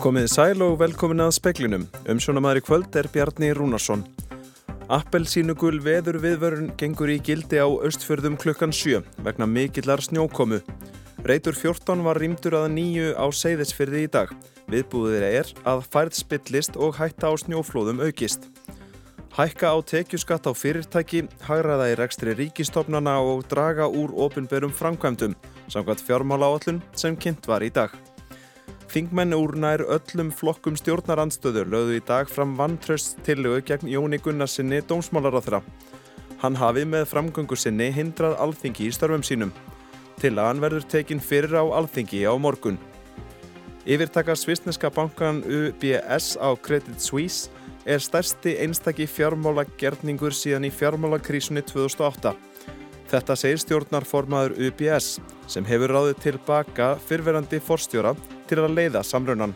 Komið sæl og velkomin að speklinum. Umsjónamaður í kvöld er Bjarni Rúnarsson. Appelsínugul veður viðvörun gengur í gildi á austfjörðum klukkan 7 vegna mikillar snjókomu. Reitur 14 var rýmdur að nýju á seyðisfyrði í dag. Viðbúðir er að færð spillist og hætta á snjóflóðum aukist. Hækka á tekjuskatt á fyrirtæki, hagraða í rekstri ríkistofnana og draga úr ofinberum framkvæmdum, samkvæmt fjármála áallun sem kynnt var í dag. Þingmenn úr nær öllum flokkum stjórnarandstöður lögðu í dag fram vantraust tillögu gegn Jóni Gunnarsinni dómsmálaráþra. Hann hafi með framgöngu sinni hindrað alþingi í störfum sínum. Tillagan verður tekin fyrir á alþingi á morgun. Yfirtaka svisneska bankan UBS á Credit Suisse er stærsti einstakki fjármálagerningur síðan í fjármálakrísunni 2008. Þetta segir stjórnarformaður UBS sem hefur ráðið tilbaka fyrverandi forstjóra til að leiða samrunnan.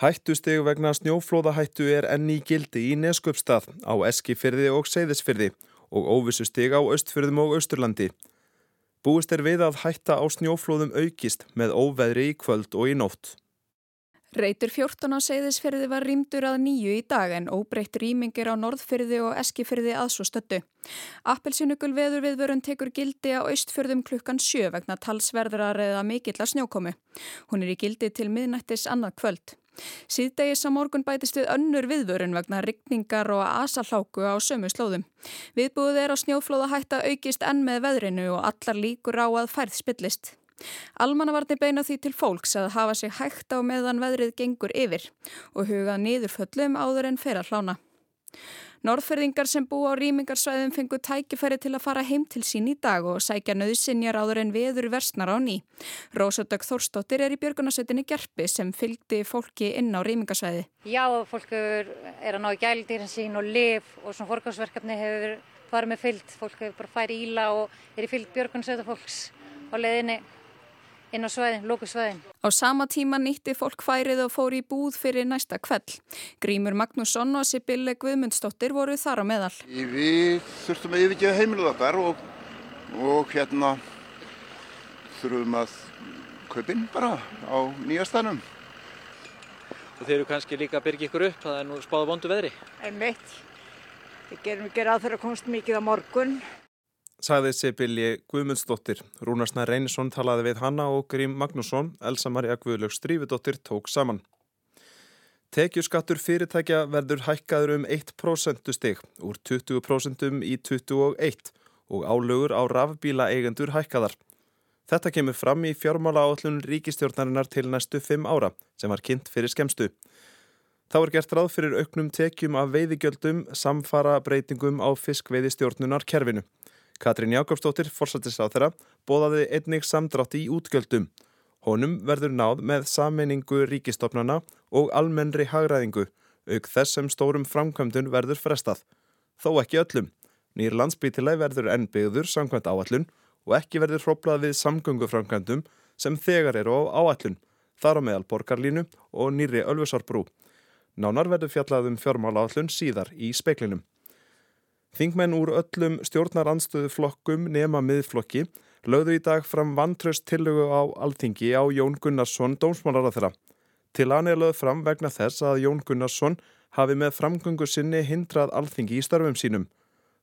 Hættusteg vegna snjóflóðahættu er enn í gildi í Neskjöpstað á Eskifyrði og Seyðisfyrði og óvissusteg á Östfyrðum og Östurlandi. Búist er við að hætta á snjóflóðum aukist með óveðri í kvöld og í nótt. Reytur 14 á seyðisferði var rýmdur að nýju í dag en óbreytt rýmingir á norðferði og eskifyrði aðsvo stöttu. Appelsínugul veður viðvörun tekur gildi á austfjörðum klukkan sjö vegna talsverðrar eða mikill að snjókomi. Hún er í gildi til miðnættis annað kvöld. Síðdegis á morgun bætist við önnur viðvörun vegna rigningar og asalháku á sömu slóðum. Viðbúið er á snjóflóða hætta aukist enn með veðrinu og allar líkur á að færð spillist. Almannavarni beina því til fólks að hafa sig hægt á meðan veðrið gengur yfir og huga niðurföllum áður en fer að hlána. Norðferðingar sem bú á rýmingarsvæðum fengu tækifæri til að fara heim til sín í dag og sækja nöðsinjar áður en veður versnar á ný. Rósadögg Þórstóttir er í björgunarsveitinni Gerpi sem fylgdi fólki inn á rýmingarsvæði. Já, fólk er að ná í gældirinn sín og liv og svona fórgásverkefni hefur farið með fyllt. Fólk hefur bara færið íla og er í fyllt björgunarsveitafólks á leðinni inn á sveðin, lókusveðin. Á sama tíma nýtti fólk færið og fór í búð fyrir næsta kveld. Grímur Magnússon og Sibille Guðmundsdóttir voru þar á meðal. Við þurftum að yfirgefa heimilu okkar og, og hérna þurfum að kaupinn bara á nýjastanum. Og þeir eru kannski líka að byrja ykkur upp, það er nú spáða vondu veðri. Einmitt. Við gerum ekki ráð fyrir að komast mikið á morgun sagði Sibilji Guðmundsdóttir. Rúnarsnær Reynisson talaði við hanna og Grím Magnússon, Elsa Maria Guðlaug Strífudóttir tók saman. Tekjuskattur fyrirtækja verður hækkaður um 1% stig úr 20% í 21% og álögur á rafbíla eigendur hækkaðar. Þetta kemur fram í fjármála áallun ríkistjórnarinnar til næstu 5 ára sem var kynnt fyrir skemstu. Þá er gert ráð fyrir auknum tekjum af veiðigjöldum samfara breytingum á fiskveiði stjórnunar kerfinu. Katrín Jákopsdóttir, forsættisáð þeirra, bóðaði einnig samdrátt í útgjöldum. Honum verður náð með sammenningu ríkistofnana og almennri hagræðingu, auk þess sem stórum framkvæmdun verður frestað. Þó ekki öllum. Nýr landsbítileg verður enn byggður samkvæmt áallun og ekki verður hróplað við samgönguframkvæmdum sem þegar eru á áallun, þar á meðal borgarlínu og nýri Ölfusárbrú. Nánar verður fjallað um fjármála áallun síðar í speiklinum. Þingmenn úr öllum stjórnarandstöðuflokkum nema miðflokki lögðu í dag fram vantraust tillögu á alþingi á Jón Gunnarsson dómsmálaráþra. Til hann er lögð fram vegna þess að Jón Gunnarsson hafi með framgöngu sinni hindrað alþingi í störfum sínum.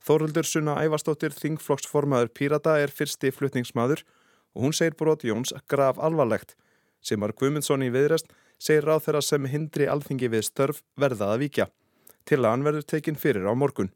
Þóruldur Sunna Ævastóttir Þingflokksformaður Pírata er fyrsti flutningsmaður og hún segir brot Jóns graf alvarlegt. Simar Guimundsson í viðrest segir ráð þeirra sem hindri alþingi við störf verða að víkja. Til hann verður tekin fyrir á morgun.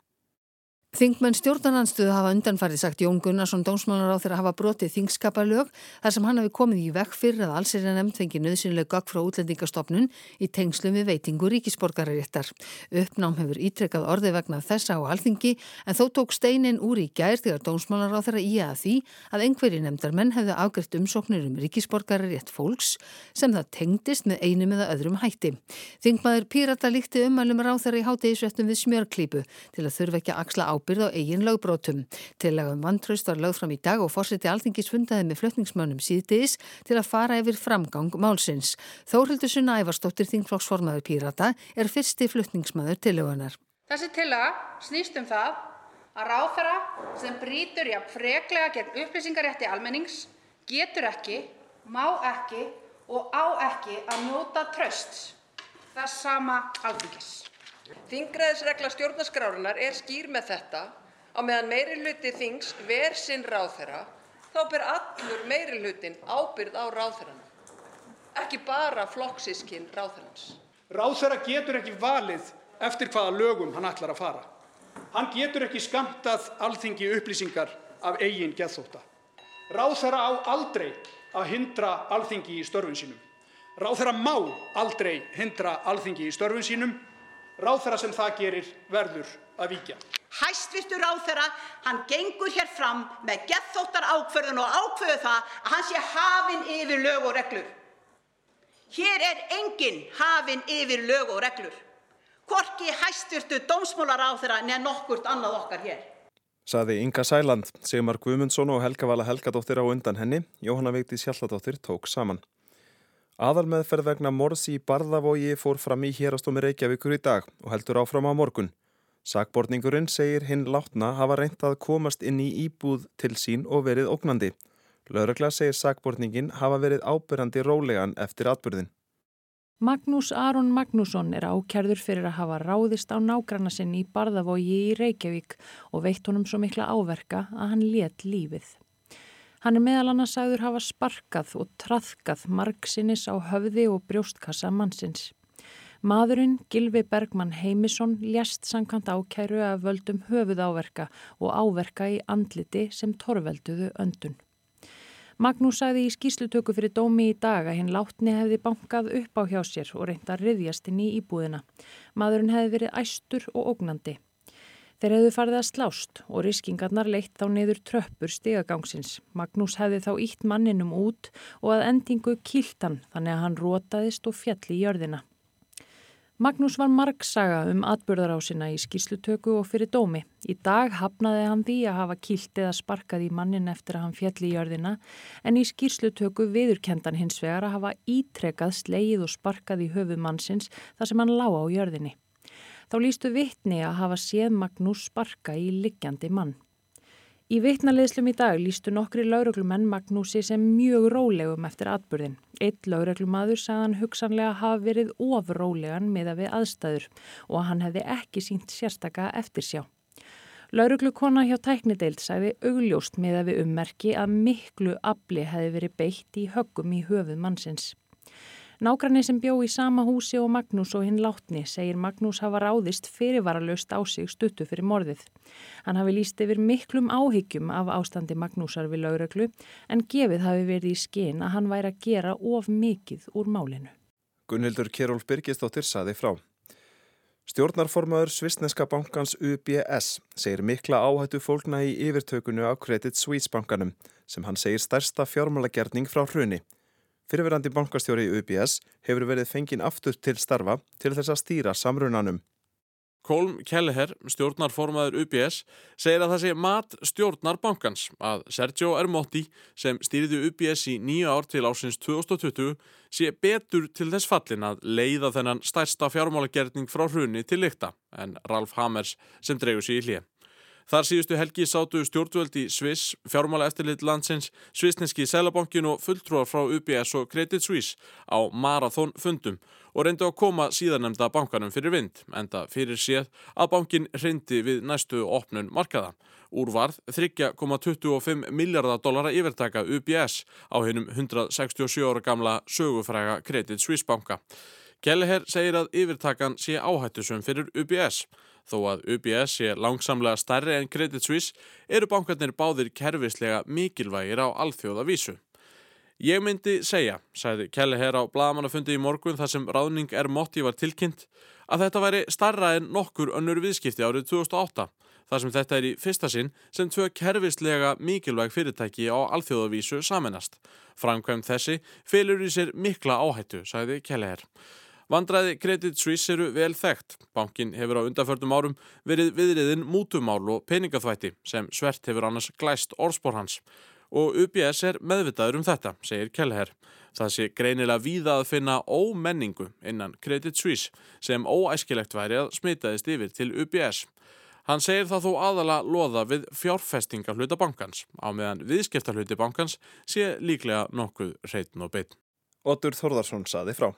Þingmenn stjórnarnansstuðu hafa undanfarið sagt Jón Gunnarsson dómsmálar á þeirra hafa brotið þingskapalög þar sem hann hafi komið í vekk fyrir að alls er að nefnd fengi nöðsynlega gagg frá útlendingastofnun í tengslum við veitingu ríkisporgararéttar. Uppnám hefur ítrekkað orði vegna þessa á alþingi en þó tók steinin úr í gær þegar dómsmálar á þeirra í að því að einhverji nefndarmenn hefðu ágæft umsóknir um ríkisporgararétt fólks sem það tengdist með einum eða öðrum hætti. Í að að ábyrð á eigin lögbrótum. Tillagum vantraust var lögð fram í dag og fórseti alþingis fundaði með flötningsmönnum síðdeis til að fara yfir framgang málsins. Þórhildur Sunna Ævarstóttir Þingflokksformaður Pírata er fyrsti flötningsmöður tillagunar. Þessi tillaga snýst um það að ráþara sem brítur jafn freklega gegn upplýsingarétti almennings getur ekki má ekki og á ekki að njóta trösts þess sama alþingis. Þingræðisregla stjórnarskrárunar er skýr með þetta á meðan meiri hluti þings ver sinn ráðherra þá ber allur meiri hlutin ábyrð á ráðherrana, ekki bara flokksískinn ráðherrans. Ráðherra getur ekki valið eftir hvaða lögum hann ætlar að fara. Hann getur ekki skamtað alþingi upplýsingar af eigin geðþóta. Ráðherra á aldrei að hindra alþingi í störfun sínum. Ráðherra má aldrei hindra alþingi í störfun sínum. Ráðherra sem það gerir verður að víkja. Hæstvirtur ráðherra, hann gengur hér fram með geðþóttar ákvörðun og ákveðu það að hann sé hafinn yfir lög og reglur. Hér er enginn hafinn yfir lög og reglur. Hvorki hæstvirtur dómsmálaráðherra neð nokkurt annað okkar hér. Saði Inga Sæland, Sigmar Guðmundsson og Helga Vala Helgadóttir á undan henni, Jóhanna Veikti Sjalladóttir tók saman. Aðalmeðferð vegna morðs í Barðavogi fór fram í hérastómi Reykjavíkur í dag og heldur áfram á morgun. Sakborningurinn segir hinn látna hafa reynt að komast inn í íbúð til sín og verið ógnandi. Lauragla segir sakborningin hafa verið ábyrjandi rólegan eftir atbyrðin. Magnús Aron Magnússon er ákjærður fyrir að hafa ráðist á nágranna sinn í Barðavogi í Reykjavík og veitt honum svo mikla áverka að hann let lífið. Hann er meðal annars sagður hafa sparkað og traðkað margsinnis á höfði og brjóstkassa mannsins. Maðurinn Gilvi Bergmann Heimisson lést sankant ákæru að völdum höfuð áverka og áverka í andliti sem torvelduðu öndun. Magnús sagði í skýslutöku fyrir dómi í dag að hinn látni hefði bankað upp á hjá sér og reynda að riðjast inn í íbúðina. Maðurinn hefði verið æstur og ógnandi. Þeir hefðu farið að slást og riskingarnar leitt þá niður tröppur stigagangsins. Magnús hefði þá ítt manninum út og að endingu kiltan þannig að hann rótaðist og fjalli í jörðina. Magnús var margsaga um atbyrðarásina í skýrslutöku og fyrir dómi. Í dag hafnaði hann því að hafa kýlt eða sparkað í mannin eftir að hann fjalli í jörðina en í skýrslutöku viðurkendan hins vegar að hafa ítrekað sleið og sparkað í höfu mannsins þar sem hann lág á jörðinni. Þá lístu vittni að hafa séð Magnús sparka í liggjandi mann. Í vitnaleðslum í dag lístu nokkri lauruglumenn Magnúsi sem mjög rólegum eftir atbyrðin. Eitt lauruglumadur sagðan hugsanlega hafa verið ofrólegan með að við aðstæður og hann hefði ekki sínt sérstaka eftir sjá. Lauruglukona hjá tæknideild sagði augljóst með að við ummerki að miklu afli hefði verið beitt í höggum í höfuð mannsins. Nágranni sem bjó í sama húsi og Magnús og hinn látni segir Magnús hafa ráðist fyrirvaralöst á sig stuttu fyrir morðið. Hann hafi líst yfir miklum áhyggjum af ástandi Magnúsar við lauröklu en gefið hafi verið í skin að hann væri að gera of mikið úr málinu. Gunnhildur Kjærólf Birgisdóttir saði frá. Stjórnarformaður Svisneska bankans UBS segir mikla áhættu fólkna í yfirtökunu á Credit Suisse bankanum sem hann segir stærsta fjármálagerning frá hruni. Fyrirverandi bankastjóri í UBS hefur verið fengin aftur til starfa til þess að stýra samrunanum. Kolm Kelleher, stjórnarformaður UBS, segir að það sé mat stjórnar bankans að Sergio Ermotti sem stýriði UBS í nýja ár til ásins 2020 sé betur til þess fallin að leiða þennan stærsta fjármálagerning frá hrunni til lykta en Ralf Hammers sem dreigur sér í hlið. Þar síðustu helgi sátu stjórnvöld í Sviss, fjármála eftirlit landsins, Svissneski Sælabankin og fulltrúar frá UBS og Credit Suisse á marathón fundum og reyndu að koma síðanemda bankanum fyrir vind, enda fyrir séð að bankin reyndi við næstu opnun markaða. Úrvarð 3,25 miljardar dollara yfirtaka UBS á hennum 167 ára gamla sögufræga Credit Suisse banka. Kelleher segir að yfirtakan sé áhættusum fyrir UBS. Þó að UBS sé langsamlega starri en Credit Suisse eru bankarnir báðir kervislega mikilvægir á alþjóða vísu. Ég myndi segja, sagði Kelleher á bladamannafundi í morgun þar sem ráðning er motti var tilkynnt, að þetta væri starra en nokkur önnur viðskipti árið 2008 þar sem þetta er í fyrsta sinn sem tvö kervislega mikilvæg fyrirtæki á alþjóðavísu saminast. Framkvæm þessi fylur í sér mikla áhættu, sagði Kelleher. Vandræði Credit Suisse eru vel þekkt. Bankin hefur á undanförnum árum verið viðriðin mútumál og peningaþvætti sem svert hefur annars glæst orðspór hans. Og UBS er meðvitaður um þetta, segir Kelleher. Það sé greinilega víða að finna ómenningu innan Credit Suisse sem óæskilegt væri að smitaðist yfir til UBS. Hann segir það þó aðala loða við fjárfestinga hluta bankans á meðan viðskipta hluti bankans sé líklega nokkuð reytn og beitn. Otur Þorðarsson saði frá.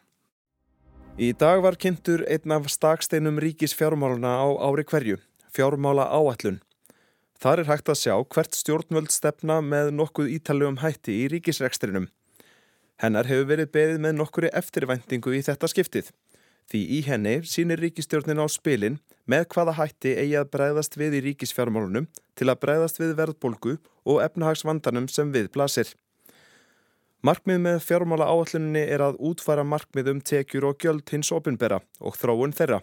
Í dag var kynntur einn af staksteinum ríkis fjármáluna á ári hverju, fjármála áallun. Þar er hægt að sjá hvert stjórnvöld stefna með nokkuð ítalugum hætti í ríkisrekstrinum. Hennar hefur verið beðið með nokkuri eftirvæntingu í þetta skiptið. Því í henni sínir ríkistjórnin á spilin með hvaða hætti eigi að bregðast við í ríkisfjármálunum til að bregðast við verðbolgu og efnahagsvandanum sem við blasir. Markmið með fjármála áalluninni er að útfæra markmið um tekjur og gjöld hins opinbera og þróun þeirra.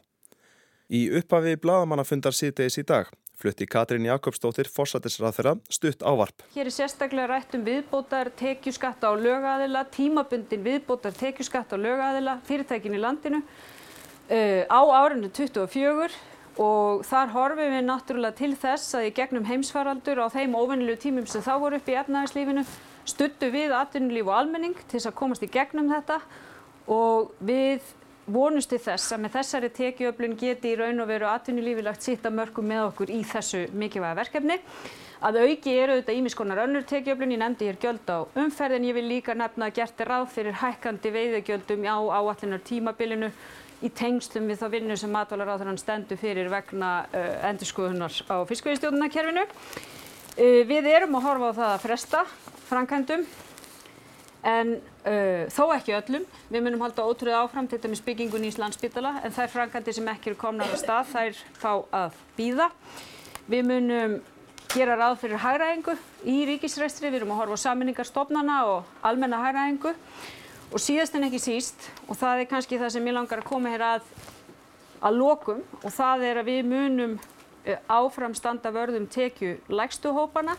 Í upphafi bladamannafundar síðdeis í dag flutti Katrín Jakobsdóttir fórsættisræðara stutt ávarp. Hér er sérstaklega rætt um viðbótar tekjuskatta á lögaðila, tímabundin viðbótar tekjuskatta á lögaðila, fyrirtækin í landinu uh, á árinu 24 og þar horfum við náttúrulega til þess að í gegnum heimsfaraldur á þeim óvinnilegu tímum sem þá voru upp í efnaðarslífinu stuttu við atvinnulíf og almenning til þess að komast í gegnum þetta og við vonust til þess að með þessari tekiöflun geti í raun og veru atvinnulífi lagt sitt að mörgum með okkur í þessu mikilvæga verkefni. Að auki eru auðvitað ímiskonar önnur tekiöflun, ég nefndi hér gjöld á umferðin, ég vil líka nefna að gert er ráð fyrir hækkandi veiðegjöldum á áallinar tímabilinu í tengslum við þá vinnu sem matvælaráþurann stendur fyrir vegna uh, endurskoðunar á fiskveiðstjórnarkerfinu. Uh, við erum að horfa á það að fresta framkvæmdum en uh, þó ekki öllum. Við munum halda ótrúið áfram til dæmis byggingun í Íslandsbytala en þær framkvæmdi sem ekki eru komnar að stað þær fá að býða. Við munum gera ráð fyrir hægræðingu í ríkisræstri, við erum að horfa á saminningarstofnana og almenna hægræðingu og síðast en ekki síst og það er kannski það sem ég langar að koma hér að að lokum og það er að við munum áfram standa vörðum tekju lægstuhópana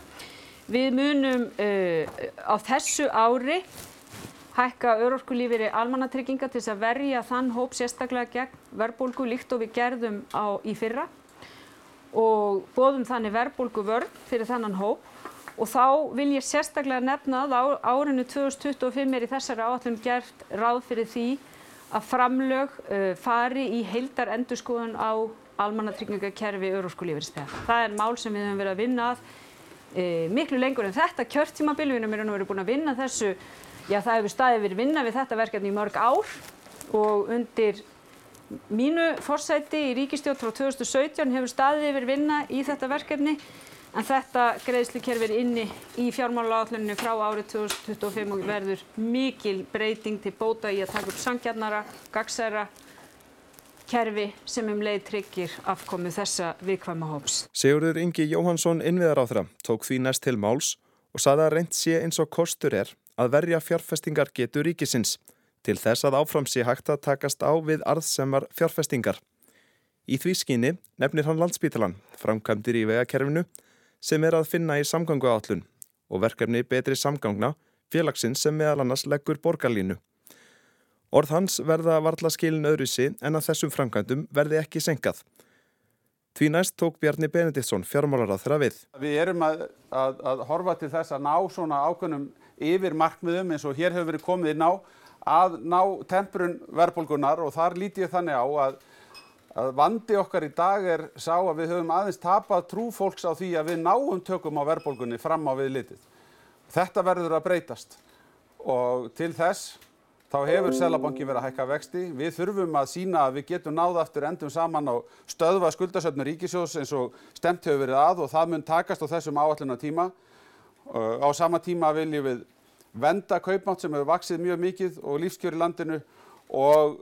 Við munum uh, á þessu ári hækka örorkulífiri almannatrygginga til þess að verja þann hóp sérstaklega gegn verðbólgu líkt og við gerðum á, í fyrra og bóðum þannig verðbólgu vörð fyrir þannan hóp og þá vil ég sérstaklega nefna að á árinu 2025 er í þessari áallum gert ráð fyrir því að framlög uh, fari í heildar endurskoðun á almannatryggingakerfi örorkulífiristega. Það er mál sem við höfum verið að vinna að e, miklu lengur en þetta kjörtímabil, við erum búin að vinna þessu, já það hefur staðið verið vinna við þetta verkefni í mörg ár. Og undir mínu forsæti í ríkistjórn frá 2017 hefur staðið verið vinna í þetta verkefni. En þetta greiðslukerfi er inni í fjármálaáallunni frá árið 2025 og verður mikil breyting til bóta í að taka upp sangjarnara, gagsæra kerfi sem um leið tryggir afkomu þessa viðkvæma hóps. Sigurður Ingi Jóhansson innviðaráþra tók því næst til máls og saði að reynd sé eins og kostur er að verja fjárfestingar getur ríkisins til þess að áfram sé hægt að takast á við arðsemar fjárfestingar. Í því skinni nefnir hann landsbítalan, framkvæmdir í vegakerfinu, sem er að finna í samgangu áallun og verkefni betri samgangna félagsins sem meðal annars leggur borgarlínu. Orð hans verða varla skilin öðruðsi en að þessum framkvæmdum verði ekki senkað. Því næst tók Bjarni Benediktsson fjármálar að þeirra við. Við erum að, að, að horfa til þess að ná svona ákveðnum yfir markmiðum eins og hér hefur verið komið inn á að ná temprun verðbólgunar og þar líti ég þannig á að, að vandi okkar í dag er sá að við höfum aðeins tapað trú fólks á því að við náum tökum á verðbólgunni fram á við litið. Þetta verður að breytast og til þess þá hefur Selabanki verið að hækka vexti. Við þurfum að sína að við getum náða aftur endum saman á stöðva skuldasöfnu ríkisjós eins og stemt hefur verið að og það mun takast á þessum áallina tíma. Á sama tíma viljum við venda kaupmátt sem hefur vaksið mjög mikið og lífskjör í landinu og,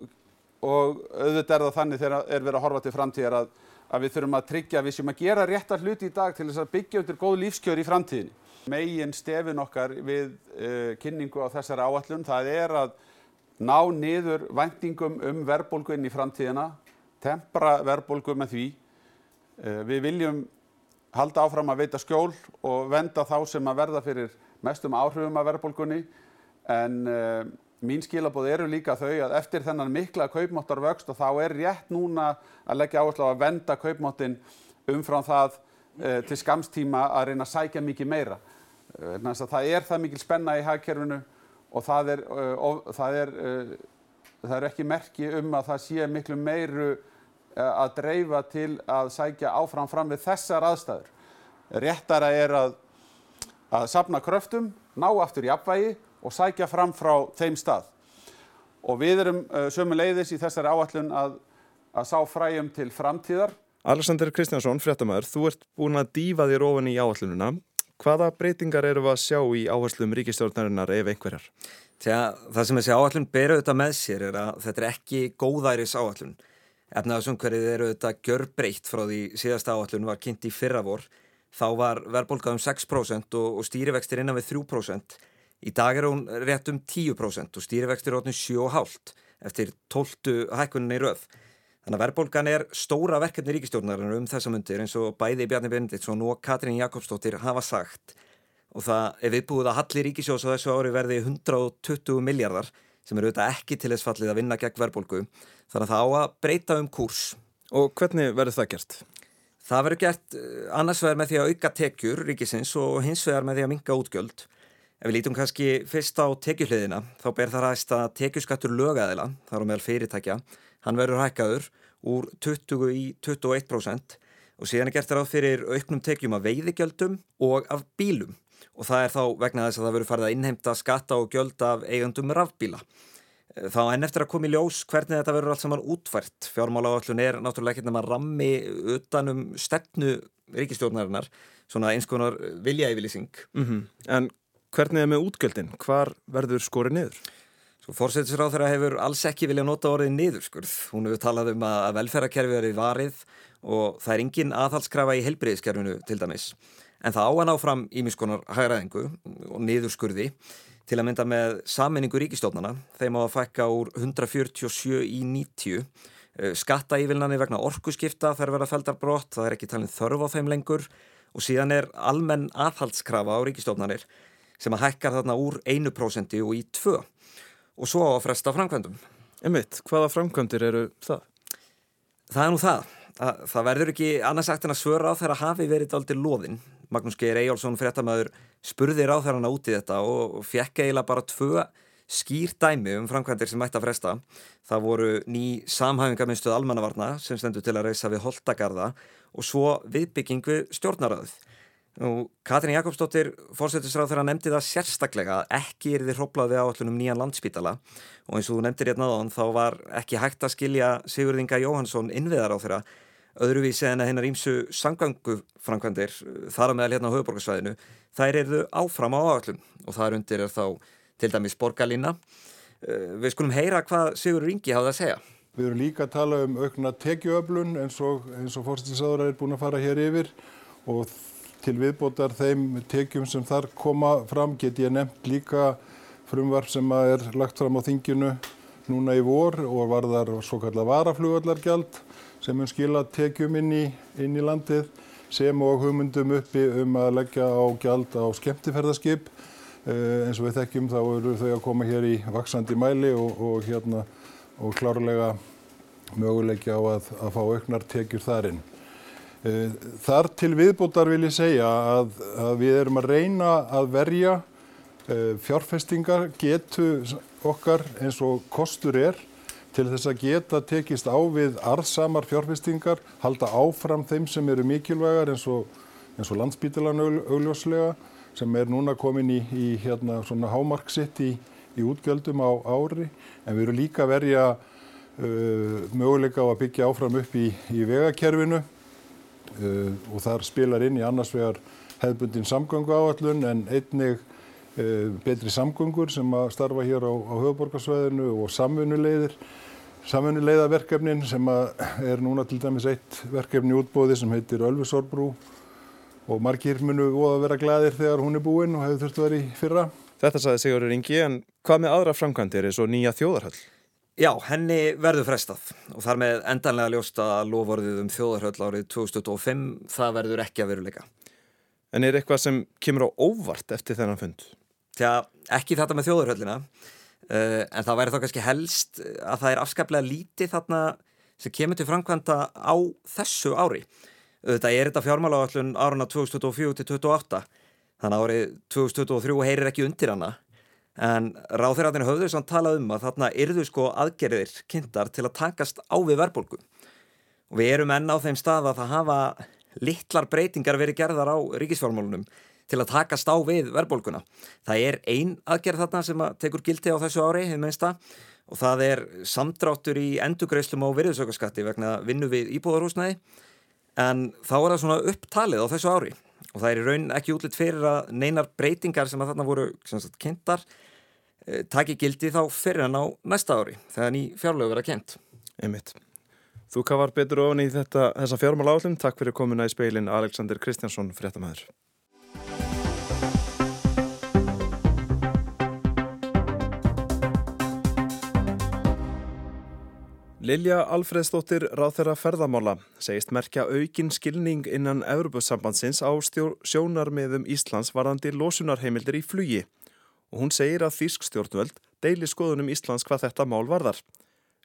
og auðvitað er það þannig þegar er verið að horfa til framtíðar að, að við þurfum að tryggja að við sem að gera réttar hluti í dag til þess að byggja undir góð lífskjör í framtíðinni. Megin stefin okkar við uh, kynningu á þessari áallun það er að ná niður væntingum um verðbólgu inn í framtíðina, tempra verðbólgu með því. Eh, við viljum halda áfram að veita skjól og venda þá sem að verða fyrir mestum áhrifum af verðbólgunni en uh, mín skilabóð eru líka þau að eftir þennan mikla kaupmáttar vöxt og þá er rétt núna að leggja áherslu á að venda kaupmáttin umfram það uh, til skamstíma að reyna að sækja mikið meira. Uh, það er það mikil spenna í hagkerfinu og það er, uh, það er, uh, það er ekki merki um að það sé miklu meiru að dreifa til að sækja áfram fram við þessar aðstæður. Réttara er að, að sapna kröftum, ná aftur í apvægi og sækja fram frá þeim stað. Og við erum uh, sömu leiðis í þessari áallun að, að sá fræjum til framtíðar. Alexander Kristjánsson, fréttamaður, þú ert búin að dífa þér ofan í áallununa. Hvaða breytingar eru að sjá í áherslum ríkistjórnarinnar ef einhverjar? Þegar það sem þessi áallun beru auðvitað með sér er að þetta er ekki góðæris áallun. Efnaðarsumhverfið eru auðvitað gjörbreytt frá því síðasta áallun var kynnt í fyrra vor. Þá var verðbólka um 6% og, og stýrivextir innan við 3%. Í dag er hún rétt um 10% og stýrivextir er 7,5% eftir 12 hækkunin í röð. Þannig að verðbólgan er stóra verkefni ríkistjórnarinnar um þessa myndir eins og bæði Bjarni Benediktsson og Katrín Jakobsdóttir hafa sagt og það er viðbúið að halli ríkisjós á þessu ári verði 120 miljardar sem eru auðvitað ekki til þess fallið að vinna gegn verðbólgu þannig að það á að breyta um kurs. Og hvernig verður það gert? Það verður gert eh, annars vegar með því að auka tekjur ríkisins og hins vegar með því að minga útgjöld. Ef við lítum kannski fyrst á tekjuhliðina þá ber það ræst að tekjuskattur lögæðila, þar á meðal fyrirtækja, hann verður hækkaður úr 20 í 21% og síðan er gert ráð fyrir auknum tekjum af veiðigjöldum og af bílum og það er þá vegna þess að það verður farið að innheimta skatta og gjöld af eigundum rafbíla. Þá enn eftir að koma í ljós hvernig þetta verður allt saman útvært. Fjármála áallun er náttúrulega ekki nema rammi utanum stefnu ríkistjórnarinnar, svona eins konar viljaeyfylýsing. Mm -hmm. En hvernig er með útgjöldin? Hvar verður skorið niður? Svo fórsættisráð þeirra hefur alls ekki vilja nota orðið niðurskurð. Hún hefur talað um að velferðarkerfi er í varið og það er engin aðhalskrafa í helbriðiskerfinu til dæmis. En það á að ná fram ímiskonar hægraðingu og niðurskurði. Til að mynda með saminningu ríkistofnana þeim á að fækka úr 147 í 90 eh, skattaívilnani vegna orkuskipta þær verða feldar brott, það er ekki talin þörf á þeim lengur. Og síðan er almenn aðhaldskrafa á ríkistofnanir sem að hækkar þarna úr 1% og í 2 og svo á að fresta framkvæmdum Emmitt, hvaða framkvæmdir eru það? Það er nú það Það, það verður ekki annars sagt en að svöra á þeirra hafi verið aldrei loðinn. Magnús Geir Eyjálsson fréttamaður spurði ráð þeirra út í þetta og fekk eiginlega bara tvö skýr dæmi um framkvæmdir sem mætti að fresta. Það voru ný samhæfingarmyndstöð almannavarna sem stendur til að reysa við Holtagarða og svo viðbygging við stjórnaröðuð. Katrin Jakobsdóttir fórsetisráð þeirra nefndi það sérstaklega að ekki er þið hróplaði áallunum nýjan landspítala. Og eins og þú nefndir hérna áðan þá var ekki hægt að skilja Sigurðinga Jóhansson innviðar á þeirra öðruvísi en að hennar ímsu sangangufrankvandir þar á meðal hérna á höfuborgarsvæðinu þær eru áfram á áallun og þar undir er þá til dæmis borgarlína. Eh, við skulum heyra hvað Sigur Ringi hafði að segja. Við erum líka að tala um aukna tekjuöflun eins og, yfir. Og til viðbótar þeim tekjum sem þar koma fram get ég nefnt líka frumvarf sem er lagt fram á þinginu núna í vor og varðar svo kallar varaflugvallargjald sem mun skila tekjum inn í, inn í landið sem og hugmyndum uppi um að leggja á gjald á skemmtiferðarskip. Eh, eins og við þekkjum þá eru þau að koma hér í vaksandi mæli og, og, hérna, og klárlega möguleikja á að, að fá auknar tekjur þarinn. Eh, þar til viðbútar vil ég segja að, að við erum að reyna að verja eh, fjárfestingar getu okkar eins og kostur er til þess að geta tekist á við arðsamar fjárfestingar, halda áfram þeim sem eru mikilvægar eins og, og landsbítilan augljóslega sem er núna komin í, í hérna hámarksitt í, í útgjöldum á ári. En við erum líka að verja uh, möguleika á að byggja áfram upp í, í vegakerfinu og þar spilar inn í annars vegar hefðbundin samgöngu áallun en einnig uh, betri samgöngur sem að starfa hér á, á höfuborgarsvæðinu og samfunulegðir samfunuleiðaverkefnin sem er núna til dæmis eitt verkefni útbóði sem heitir Ölfusorbrú og margir munu óða að vera glæðir þegar hún er búinn og hefur þurftu að vera í fyrra. Þetta saði Sigurður Ingi en hvað með aðra framkvæmdir er svo nýja þjóðarhöll? Já, henni verður frestað og þar með endanlega ljósta lofórðið um þjóðarhöll árið 2025, það verður ekki að veruleika. En er eitthvað sem kemur á óvart eftir þennan fund? Tja, ekki þetta með þjóðarhöllina. Uh, en það væri þá kannski helst að það er afskaplega lítið þarna sem kemur til framkvæmda á þessu ári. Þetta er þetta fjármálagállun áruna 2024-2028 þannig að árið 2023 heyrir ekki undir hana en ráþeirratinu höfður samt talað um að þarna yrðu sko aðgerðir kynntar til að takast á við verðbólgu og við erum enn á þeim stað að það hafa litlar breytingar verið gerðar á ríkisfjármálunum til að takast á við verðbólguna. Það er ein aðgerð þarna sem að tekur gildi á þessu ári, hefur meinst það, og það er samdráttur í endugreislum á virðsökkaskatti vegna vinnu við íbúðarhúsnæði, en þá er það svona upptalið á þessu ári og það er í raun ekki útlitt fyrir að neinar breytingar sem að þarna voru sagt, kynntar taki gildi þá fyrir hann á næsta ári þegar ný fjárlögur verða kynnt. Einmitt. Þú kafar betur ofan í þetta, þessa fjármála állum. Takk fyrir komuna í speilin Alexander Kristjánsson, fréttamaður. Lilja Alfredsdóttir ráþeira ferðamála segist merkja aukin skilning innan Evropasambandsins á sjónarmiðum Íslands varðandi losunarheimildir í flugi og hún segir að Þísk stjórnvöld deili skoðunum Íslands hvað þetta mál varðar.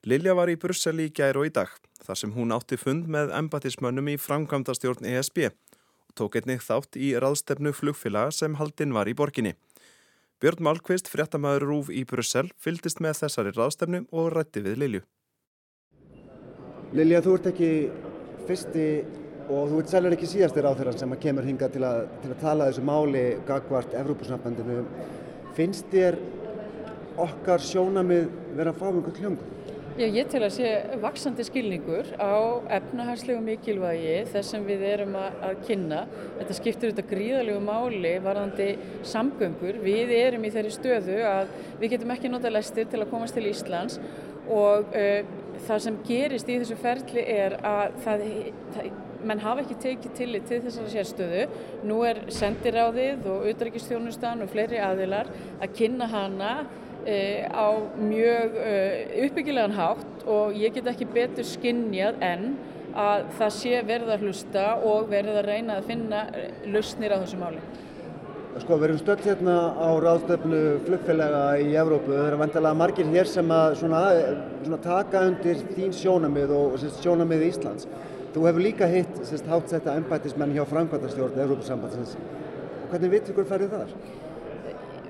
Lilja var í Brussel í gæru og í dag þar sem hún átti fund með embatismönnum í framkvæmdastjórn ESB og tók einnig þátt í ráðstefnu flugfélaga sem haldinn var í borginni. Björn Malkvist, fréttamaður Rúf í Brussel, fyldist með þessari ráðstefnu og rætti við Lilju. Lilja, þú ert ekki fyrsti og þú ert sælur ekki síðastir á þeirra sem kemur hinga til að, til að tala þessu máli gagvart Evrópusnafnandinu. Finnst þér okkar sjónamið vera að fá einhvern hljóngu? Já, ég tel að sé vaksandi skilningur á efnahagslegu mikilvægi þess sem við erum að, að kynna. Þetta skiptir auðvitað gríðalegu máli varðandi samgöngur. Við erum í þeirri stöðu að við getum ekki nota lestir til að komast til Íslands og uh, það sem gerist í þessu ferli er að það, það, menn hafa ekki tekið tillit til þessara sérstöðu. Nú er sendiráðið og auðrækistjónustan og fleiri aðilar að kynna hana e, á mjög e, uppbyggilegan hátt og ég get ekki betur skinnjað en að það sé verið að hlusta og verið að reyna að finna lausnir á þessu máli. Sko við erum stöld hérna á ráðstöfnu flugfélaga í Evrópu. Það eru vantilega margir hér sem að svona, svona taka undir þín sjónamið og sérst, sjónamið Íslands. Þú hefur líka hitt sérst, hátt setta embætismenn hjá framkvæmtastjórn Evrópusambandsins. Hvernig vittökur færðu þar?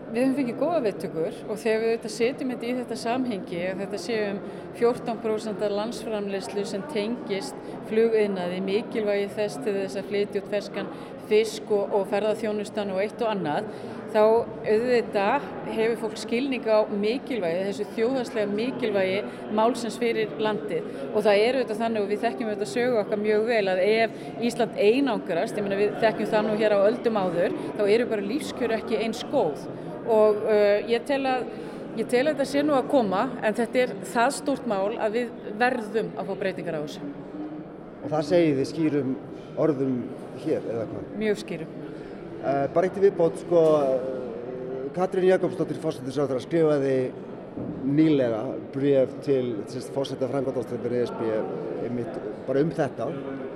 Við höfum fengið góða vittökur og þegar við setjum þetta í þetta samhengi að þetta séum 14% landsframleyslu sem tengist flugiðnaði mikilvægi þess til þess að flytja út ferskan fisk og, og ferðarþjónustan og eitt og annað þá auðvitað hefur fólk skilning á mikilvægi, þessu þjóðhagslega mikilvægi málsins fyrir landið og það er auðvitað þannig og við þekkjum auðvitað sögu okkar mjög vel að ef Ísland einangrast, ég meina við þekkjum það nú hér á öldum áður, þá eru bara lífskjör ekki eins góð og uh, ég tel að Ég tel að þetta sé nú að koma en þetta er það stórt mál að við verðum að fá breytingar á þessu. Og það segir þið skýrum orðum hér eða hvað? Mjög skýrum. Uh, bara eitt í viðbót, sko, Katrín Jakobsdóttir fórsættisráður skrifaði nýlega bref til fórsætta frangvandástöfur ESB einmitt, bara um þetta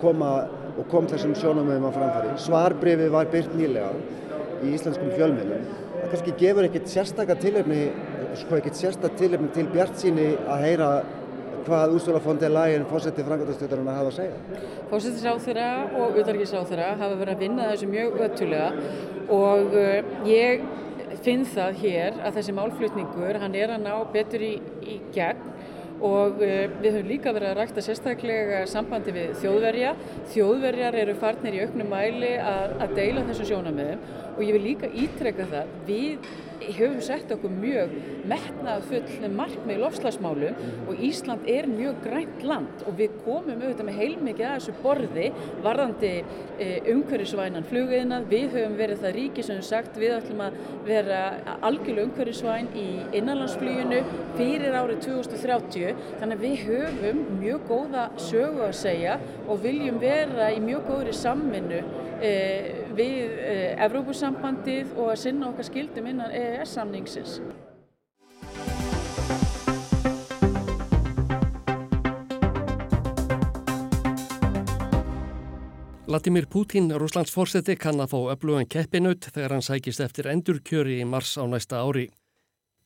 koma, og kom þessum sjónamöðum á framfæri. Svarbrefið var byrt nýlega í íslenskum fjölmiðlum. Það kannski gefur ekkert sérstakka tilefni, sko ekkert sérstakka tilefni til bjart síni að heyra hvað Úrsula von der Leyen fósetti frangatastjóðarinn að hafa að segja? Fósettisáþurra og utarkisáþurra hafa verið að vinna þessu mjög öttulega og uh, ég finn það hér að þessi málflutningur hann er að ná betur í, í gegn og uh, við höfum líka verið að rækta sérstaklega sambandi við þjóðverja. Þjóðverjar eru farnir í auknum mæli að, að deila þessu sjónamöðum og ég vil líka ítrekka það við höfum sett okkur mjög metnað full markmið lofslagsmálum og Ísland er mjög grænt land. Og við komum auðvitað með heilmikið að þessu borði varðandi e, umhverfisvænan flugiðnað, við höfum verið það ríki sem sagt við ætlum að vera algjörlega umhverfisvæn í innanlandsfluginu fyrir árið 2030 þannig að við höfum mjög góða sögu að segja og viljum vera í mjög góðri samvinnu e, við e, Evrópusambandið og að sinna okkar skildum innan EES-samningsins. Vladimir Putin, Rúslands fórseti, kann að fá öflugan keppinaut þegar hann sækist eftir endurkjöri í mars á næsta ári.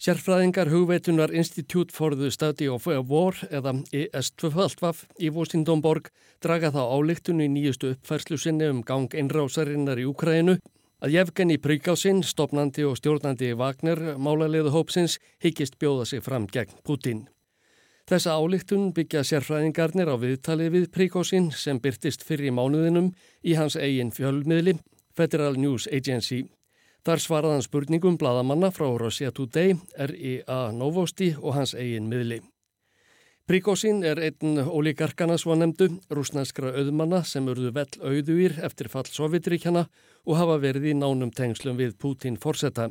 Sérfræðingar hugveitunar Institute for the Study of War eða ES2 í Vosindónborg draga þá álíktun í nýjustu uppfærslu sinni um gang einrásarinnar í Ukraínu að Jefgeni Príkásinn, stopnandi og stjórnandi Wagner, málaliðu hópsins, higgist bjóða sig fram gegn Putin. Þessa álíktun byggja sérfræðingarnir á viðtali við Príkósin sem byrtist fyrir mánuðinum í hans eigin fjölmiðli, Federal News Agency. Þar svaraðan spurningum bladamanna frá Russia Today, RIA Novosti og hans eigin miðli. Príkósin er einn ólíkarkana svo nefndu, rúsnænskra auðmanna sem urðu vel auðuýr eftir fall Sovjetríkjana og hafa verið í nánum tengslum við Putin forsetta.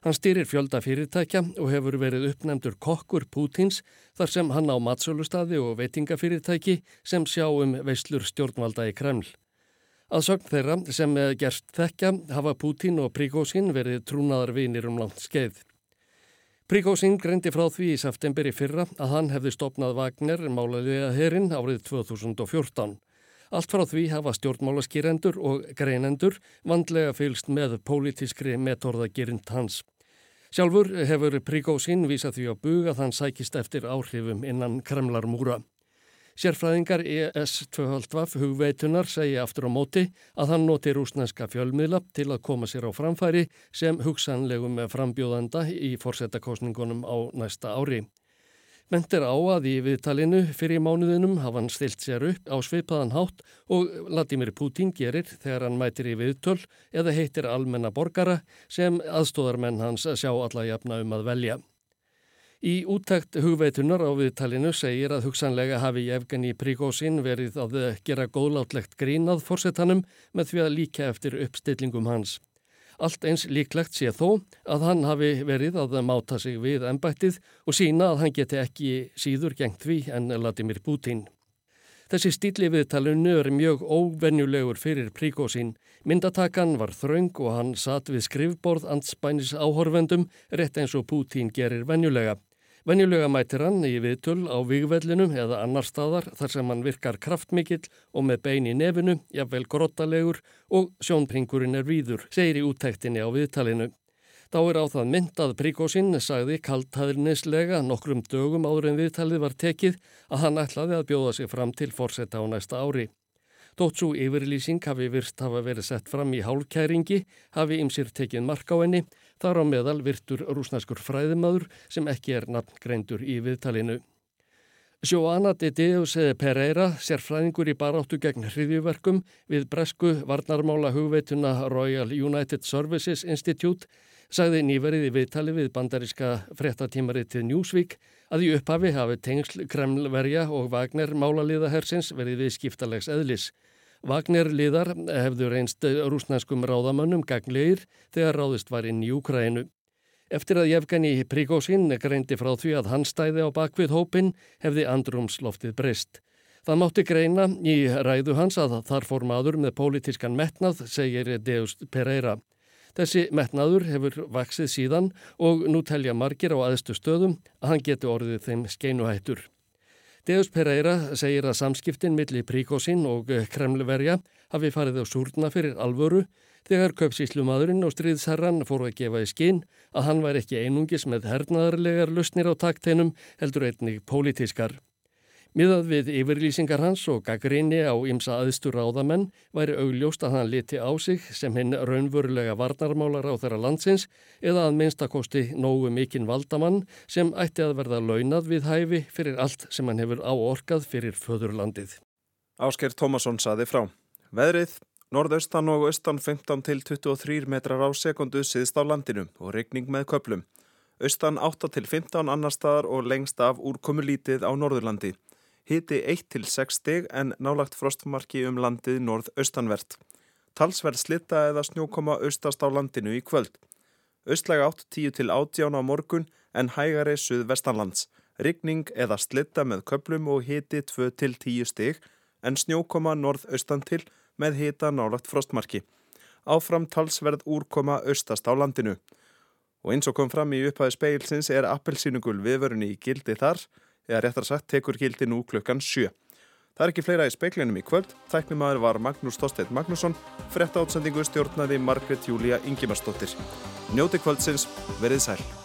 Hann styrir fjölda fyrirtækja og hefur verið uppnefndur kokkur Pútins þar sem hann á matsölustadi og veitingafyrirtæki sem sjá um veislur stjórnvalda í Kreml. Að sögn þeirra sem gerst þekka hafa Pútin og Príkósin verið trúnaðar vinir um langt skeið. Príkósin greindi frá því í september í fyrra að hann hefði stopnað Vagner málaðiða herrin árið 2014. Allt frá því hafa stjórnmálaskýrendur og greinendur vandlega fylst með pólitískri metorðagirind hans. Sjálfur hefur Príkósin vísað því á bug að hann sækist eftir áhrifum innan Kremlarmúra. Sérfræðingar ES2 hugveitunar segja aftur á móti að hann noti rúsneska fjölmiðla til að koma sér á framfæri sem hugsanlegum frambjóðanda í forsetakosningunum á næsta ári. Ment er á að í viðtalinu fyrir mánuðinum hafa hann stilt sér upp á sveipaðan hátt og Vladimir Putin gerir þegar hann mætir í viðtöl eða heitir almenna borgara sem aðstóðarmenn hans sjá alla jafna um að velja. Í úttækt hugveitunar á viðtalinu segir að hugsanlega hafi Evgeni Príkósin verið að gera góðlátlegt grínað fórsetanum með því að líka eftir uppstillingum hans. Allt eins líklegt sé þó að hann hafi verið að máta sig við ennbættið og sína að hann geti ekki síður gengt því en Vladimir Putin. Þessi stíli viðtalinu er mjög óvenjulegur fyrir príkósín. Myndatakan var þraung og hann satt við skrifborð anspænis áhorfendum rétt eins og Putin gerir venjulega. Venjulega mætir hann í viðtöl á vigvellinum eða annar staðar þar sem hann virkar kraftmikill og með bein í nefinu, jafnvel grottalegur og sjónpringurinn er víður, segir í úttæktinni á viðtalinu. Þá er á það myndað Príkósinn sagði kaltæðirnislega nokkrum dögum áður en viðtalið var tekið að hann ætlaði að bjóða sig fram til forsetta á næsta ári. Svo yfirlýsing hafi virst hafa verið sett fram í hálkæringi, hafi ymsir tekið mark á henni, þar á meðal virtur rúsnaskur fræðimaður sem ekki er nafngreindur í viðtalinu. Sjóana de Deus Pereira, sérfræðingur í baráttu gegn hriðjuverkum við bresku varnarmála hugveituna Royal United Services Institute, sagði nýverið í viðtali við bandaríska frettatímarið til Newsweek að í upphafi hafi tengsl Kremlverja og Wagner málaliðahersins verið við skiptalegs eðlis. Wagner liðar hefðu reynst rúsnarskum ráðamönnum ganglegir þegar ráðist var inn í Úkrænu. Eftir að Jefgani Príkósinn greindi frá því að hann stæði á bakvið hópin hefði andrumsloftið breyst. Það mátti greina í ræðu hans að þar fór maður með pólitískan metnað, segir Deus Pereira. Þessi metnaður hefur vaksið síðan og nú telja margir á aðstu stöðum að hann geti orðið þeim skeinuhættur. Deus Pereira segir að samskiptin millir Príkósinn og Kremlverja hafi farið á súrna fyrir alvöru þegar köpsíslumadurinn og stríðsherran fóru að gefa í skinn að hann var ekki einungis með hernaðarlegar lusnir á takteinum heldur einnig pólitískar. Miðað við yfirlýsingar hans og gaggrinni á ymsa aðstur ráðamenn væri augljóst að hann liti á sig sem hinn raunverulega varnarmálar á þeirra landsins eða að minnstakosti nógu mikinn valdamann sem ætti að verða launað við hæfi fyrir allt sem hann hefur áorkað fyrir föðurlandið. Ásker Tómasson saði frá. Veðrið, norðaustan og austan 15 til 23 metrar á sekundu siðst á landinu og regning með köplum. Austan 8 til 15 annar staðar og lengst af úrkomulítið á Norðurlandi hiti 1-6 stig en nálagt frostmarki um landið norð-austanvert. Talsverð slitta eða snjókoma austast á landinu í kvöld. Östlega 8-10-18 á morgun en hægari suð-vestanlands. Rigning eða slitta með köplum og hiti 2-10 stig en snjókoma norð-austan til með hita nálagt frostmarki. Áfram talsverð úrkoma austast á landinu. Og eins og kom fram í upphæðu speilsins er appelsínugul viðvörunni í gildi þar eða réttar sagt tekur gildi nú klukkan 7. Það er ekki fleira í speiklinum í kvöld. Tæknimaður var Magnús Stosteit Magnússon, frett átsendingu stjórnaði Margret Júlia Ingimarsdóttir. Njóti kvöldsins, verið sæl.